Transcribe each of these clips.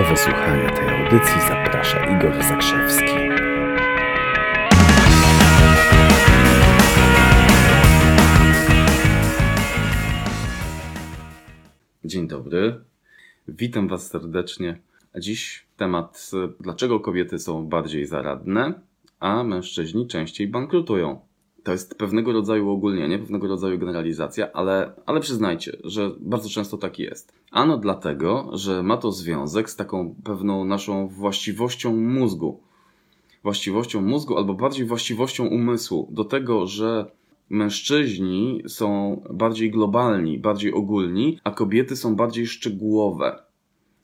Do wysłuchania tej audycji zaprasza Igor Zakrzewski. Dzień dobry. Witam Was serdecznie. Dziś temat, dlaczego kobiety są bardziej zaradne, a mężczyźni częściej bankrutują. To jest pewnego rodzaju ogólnienie, pewnego rodzaju generalizacja, ale, ale przyznajcie, że bardzo często tak jest. Ano dlatego, że ma to związek z taką pewną naszą właściwością mózgu. Właściwością mózgu, albo bardziej właściwością umysłu, do tego, że mężczyźni są bardziej globalni, bardziej ogólni, a kobiety są bardziej szczegółowe,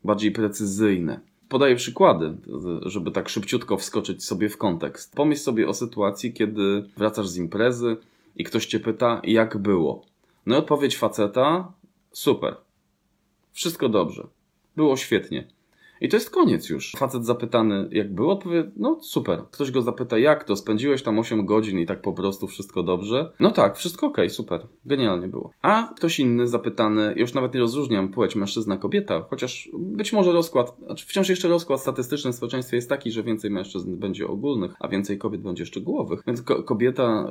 bardziej precyzyjne. Podaję przykłady, żeby tak szybciutko wskoczyć sobie w kontekst. Pomyśl sobie o sytuacji, kiedy wracasz z imprezy i ktoś cię pyta, jak było. No i odpowiedź faceta: super. Wszystko dobrze. Było świetnie. I to jest koniec już. Facet zapytany, jak było, odpowie, no super. Ktoś go zapyta, jak to? Spędziłeś tam 8 godzin i tak po prostu wszystko dobrze? No tak, wszystko ok, super. Genialnie było. A ktoś inny zapytany, już nawet nie rozróżniam płeć mężczyzna, kobieta, chociaż być może rozkład, znaczy wciąż jeszcze rozkład statystyczny w społeczeństwie jest taki, że więcej mężczyzn będzie ogólnych, a więcej kobiet będzie szczegółowych. Więc ko kobieta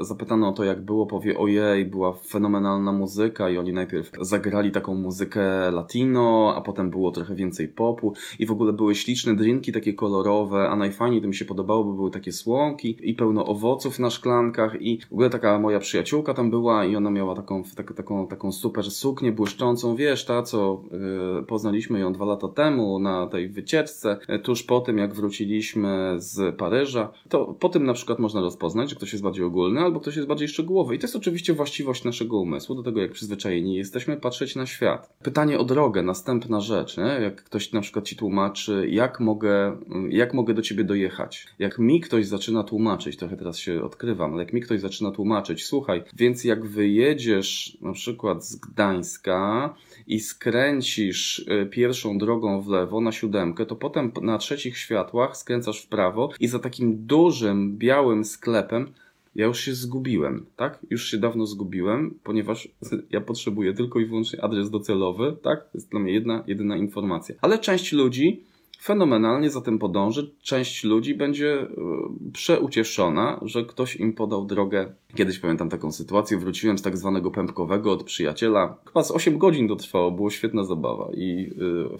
e, zapytana o to, jak było, powie, ojej, była fenomenalna muzyka i oni najpierw zagrali taką muzykę latino, a potem było trochę więcej popu, i w ogóle były śliczne drinki takie kolorowe, a najfajniej to mi się podobało, bo były takie słomki i pełno owoców na szklankach i w ogóle taka moja przyjaciółka tam była i ona miała taką, tak, taką, taką super suknię błyszczącą, wiesz, ta co yy, poznaliśmy ją dwa lata temu na tej wycieczce, yy, tuż po tym jak wróciliśmy z Paryża, to po tym na przykład można rozpoznać, że ktoś jest bardziej ogólny albo ktoś jest bardziej szczegółowy i to jest oczywiście właściwość naszego umysłu, do tego jak przyzwyczajeni jesteśmy patrzeć na świat. Pytanie o drogę, następna rzecz, nie? jak ktoś na przykład przykład ci tłumaczy, jak mogę, jak mogę do ciebie dojechać. Jak mi ktoś zaczyna tłumaczyć, trochę teraz się odkrywam, ale jak mi ktoś zaczyna tłumaczyć, słuchaj, więc jak wyjedziesz na przykład z Gdańska i skręcisz y, pierwszą drogą w lewo na siódemkę, to potem na trzecich światłach skręcasz w prawo i za takim dużym, białym sklepem ja już się zgubiłem, tak? Już się dawno zgubiłem, ponieważ ja potrzebuję tylko i wyłącznie adres docelowy, tak? To jest dla mnie jedna, jedyna informacja. Ale część ludzi fenomenalnie za tym podąży. Część ludzi będzie e, przeucieszona, że ktoś im podał drogę. Kiedyś pamiętam taką sytuację, wróciłem z tak zwanego pępkowego od przyjaciela. Chyba z 8 godzin to trwało, było świetna zabawa. I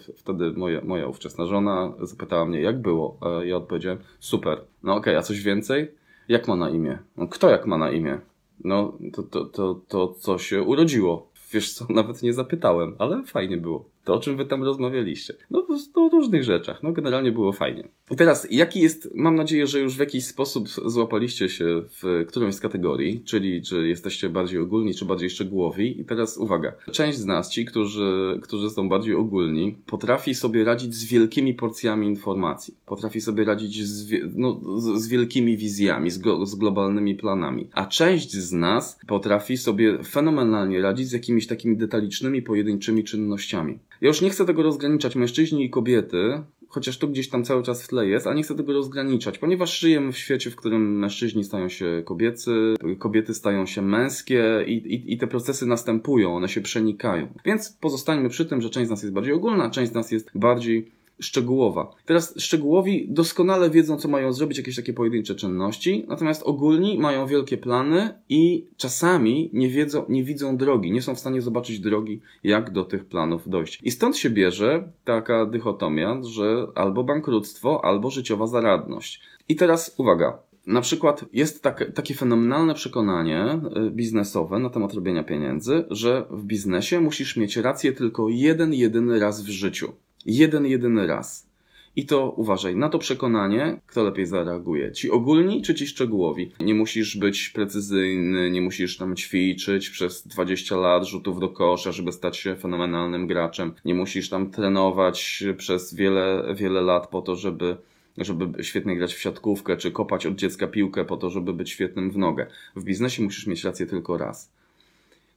y, wtedy moja, moja ówczesna żona zapytała mnie, jak było. A ja odpowiedziałem, super. No okej, okay, a coś więcej? Jak ma na imię? No, kto jak ma na imię? No, to, to, to, to co się urodziło. Wiesz co, nawet nie zapytałem, ale fajnie było. To, o czym wy tam rozmawialiście. No, o różnych rzeczach. No, generalnie było fajnie. I teraz, jaki jest, mam nadzieję, że już w jakiś sposób złapaliście się w którąś z kategorii, czyli czy jesteście bardziej ogólni, czy bardziej szczegółowi. I teraz uwaga. Część z nas, ci, którzy, którzy są bardziej ogólni, potrafi sobie radzić z wielkimi porcjami informacji. Potrafi sobie radzić z, no, z wielkimi wizjami, z, z globalnymi planami. A część z nas potrafi sobie fenomenalnie radzić z jakimiś takimi detalicznymi, pojedynczymi czynnościami. Ja już nie chcę tego rozgraniczać mężczyźni i kobiety, chociaż to gdzieś tam cały czas w tle jest, a nie chcę tego rozgraniczać, ponieważ żyjemy w świecie, w którym mężczyźni stają się kobiecy, kobiety stają się męskie i, i, i te procesy następują, one się przenikają. Więc pozostańmy przy tym, że część z nas jest bardziej ogólna, część z nas jest bardziej szczegółowa. Teraz szczegółowi doskonale wiedzą, co mają zrobić, jakieś takie pojedyncze czynności, natomiast ogólni mają wielkie plany i czasami nie wiedzą, nie widzą drogi, nie są w stanie zobaczyć drogi, jak do tych planów dojść. I stąd się bierze taka dychotomia, że albo bankructwo, albo życiowa zaradność. I teraz uwaga, na przykład jest tak, takie fenomenalne przekonanie y, biznesowe na temat robienia pieniędzy, że w biznesie musisz mieć rację tylko jeden, jedyny raz w życiu jeden, jedyny raz. I to uważaj, na to przekonanie, kto lepiej zareaguje. Ci ogólni czy ci szczegółowi? Nie musisz być precyzyjny, nie musisz tam ćwiczyć przez 20 lat rzutów do kosza, żeby stać się fenomenalnym graczem. Nie musisz tam trenować przez wiele, wiele lat po to, żeby żeby świetnie grać w siatkówkę, czy kopać od dziecka piłkę po to, żeby być świetnym w nogę. W biznesie musisz mieć rację tylko raz.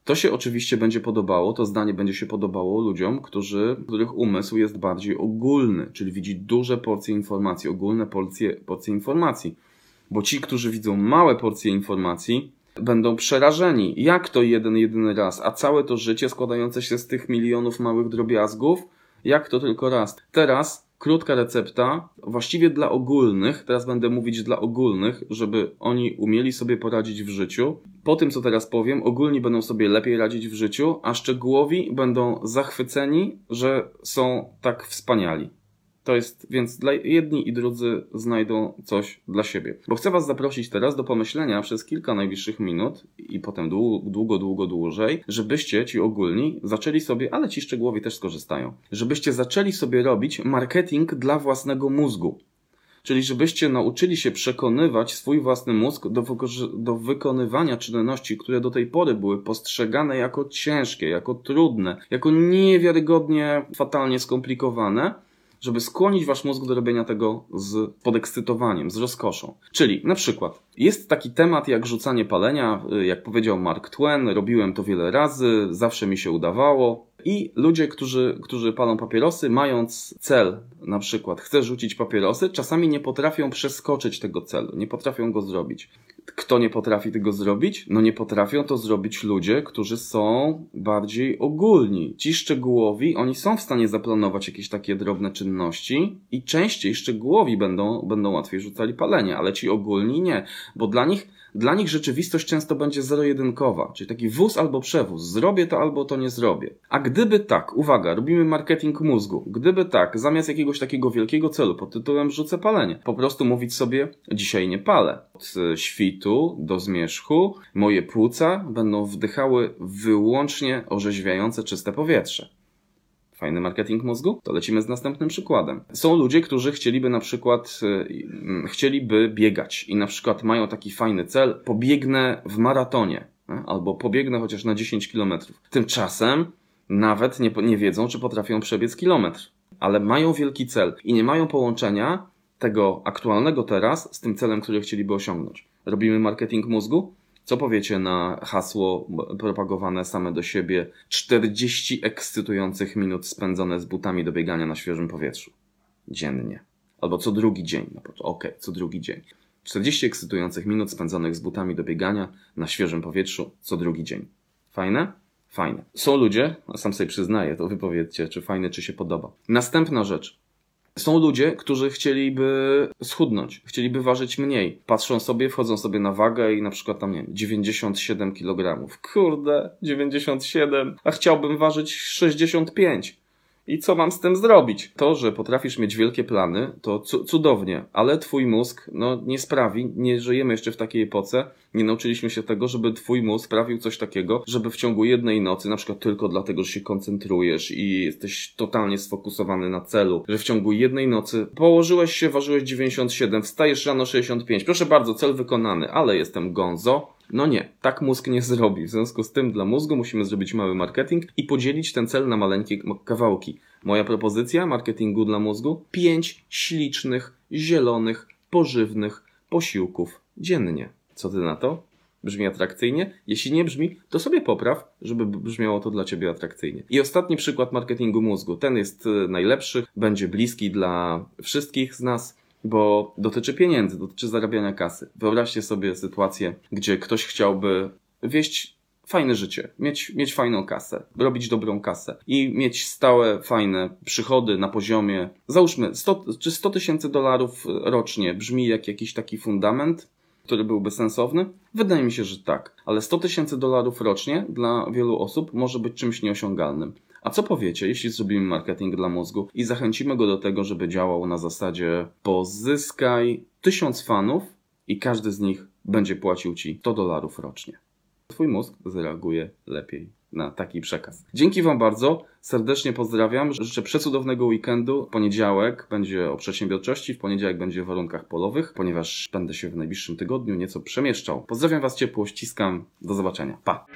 To się oczywiście będzie podobało, to zdanie będzie się podobało ludziom, którzy, których umysł jest bardziej ogólny, czyli widzi duże porcje informacji, ogólne porcje, porcje informacji. Bo ci, którzy widzą małe porcje informacji, będą przerażeni. Jak to jeden, jedyny raz? A całe to życie składające się z tych milionów małych drobiazgów Jak to tylko raz. Teraz krótka recepta, właściwie dla ogólnych, teraz będę mówić dla ogólnych, żeby oni umieli sobie poradzić w życiu. Po tym, co teraz powiem, ogólni będą sobie lepiej radzić w życiu, a szczegółowi będą zachwyceni, że są tak wspaniali. To jest, więc dla jedni i drudzy znajdą coś dla siebie. Bo chcę Was zaprosić teraz do pomyślenia przez kilka najbliższych minut i potem długo, długo, długo dłużej, żebyście ci ogólni zaczęli sobie, ale ci szczegółowi też skorzystają, żebyście zaczęli sobie robić marketing dla własnego mózgu. Czyli żebyście nauczyli się przekonywać swój własny mózg do, do, wykonywania czynności, które do tej pory były postrzegane jako ciężkie, jako trudne, jako niewiarygodnie fatalnie skomplikowane, żeby skłonić wasz mózg do robienia tego z podekscytowaniem, z rozkoszą. Czyli na przykład jest taki temat jak rzucanie palenia, y, jak powiedział Mark Twain, robiłem to wiele razy, zawsze mi się udawało. I ludzie, którzy, którzy palą papierosy, mając cel, na przykład chcę rzucić papierosy, czasami nie potrafią przeskoczyć tego celu, nie potrafią go zrobić. Kto nie potrafi tego zrobić? No nie potrafią to zrobić ludzie, którzy są bardziej ogólni. Ci szczegółowi, oni są w stanie zaplanować jakieś takie drobne czynności i częściej szczegółowi będą, będą łatwiej rzucali palenie, ale ci ogólni nie, bo dla nich dla nich rzeczywistość często będzie zero-jedynkowa, czyli taki wóz albo przewóz. Zrobię to albo to nie zrobię. A gdyby tak, uwaga, robimy marketing mózgu, gdyby tak, zamiast jakiegoś takiego wielkiego celu pod tytułem rzucę palenie, po prostu mówić sobie, dzisiaj nie palę. Od świtu do zmierzchu moje płuca będą wdychały wyłącznie orzeźwiające czyste powietrze. Fajny marketing mózgu? To lecimy z następnym przykładem. Są ludzie, którzy chcieliby na przykład, yy, chcieliby biegać i na przykład mają taki fajny cel, pobiegnę w maratonie, albo pobiegnę chociaż na 10 km. Tymczasem nawet nie, nie wiedzą, czy potrafią przebiec kilometr, ale mają wielki cel i nie mają połączenia tego aktualnego teraz z tym celem, który chcieliby osiągnąć. Robimy marketing mózgu? Co powiecie na hasło propagowane same do siebie 40 ekscytujących minut spędzone z butami do biegania na świeżym powietrzu? Dziennie. Albo co drugi dzień. No, Okej, co drugi dzień. 40 ekscytujących minut spędzonych z butami do biegania na świeżym powietrzu co drugi dzień. Fajne? Fajne. Są ludzie, a sam sobie przyznaję, to wypowiedzcie, czy fajne, czy się podoba. Następna rzecz. Są ludzie, którzy chcieliby schudnąć, chcieliby ważyć mniej. Patrzą sobie, wchodzą sobie na wagę i na przykład tam, nie wiem, 97 kg. Kurde, 97, a chciałbym ważyć 65. I co mam z tym zrobić? To, że potrafisz mieć wielkie plany, to cudownie, ale twój mózg no, nie sprawi, nie żyjemy jeszcze w takiej epoce, nie nauczyliśmy się tego, żeby twój mózg sprawił coś takiego, żeby w ciągu jednej nocy, na przykład tylko dlatego, że się koncentrujesz i jesteś totalnie sfokusowany na celu, że w ciągu jednej nocy położyłeś się, ważyłeś 97, wstajesz rano 65. Proszę bardzo, cel wykonany, ale jestem gonzo, no nie, tak mózg nie zrobi. W związku z tym dla mózgu musimy zrobić mały marketing i podzielić ten cel na maleńkie kawałki. Moja propozycja marketingu dla mózgu? Pięć ślicznych, zielonych, pożywnych posiłków dziennie. Co ty na to? Brzmi atrakcyjnie? Jeśli nie brzmi, to sobie popraw, żeby brzmiało to dla ciebie atrakcyjnie. I ostatni przykład marketingu mózgu. Ten jest e, najlepszy, będzie bliski dla wszystkich z nas bo dotyczy pieniędzy, dotyczy zarabiania kasy. Wyobraźcie sobie sytuację, gdzie ktoś chciałby wieść fajne życie, mieć, mieć fajną kasę, robić dobrą kasę i mieć stałe, fajne przychody na poziomie, załóżmy, 100, czy 100 tysięcy dolarów rocznie brzmi jak jakiś taki fundament, który byłby sensowny? Wydaje mi się, że tak, ale 100 tysięcy dolarów rocznie dla wielu osób może być czymś nieosiągalnym. A co powiecie, jeśli zrobimy marketing dla mózgu i zachęcimy go do tego, żeby działał na zasadzie pozyskaj tysiąc fanów i każdy z nich będzie płacił ci 100 dolarów rocznie. Twój mózg zareaguje lepiej na taki przekaz. Dzięki Wam bardzo, serdecznie pozdrawiam. Życzę przecudownego weekendu. Poniedziałek będzie o przedsiębiorczości, w poniedziałek będzie o warunkach polowych, ponieważ będę się w najbliższym tygodniu nieco przemieszczał. Pozdrawiam Was ciepło, ściskam, do zobaczenia. Pa!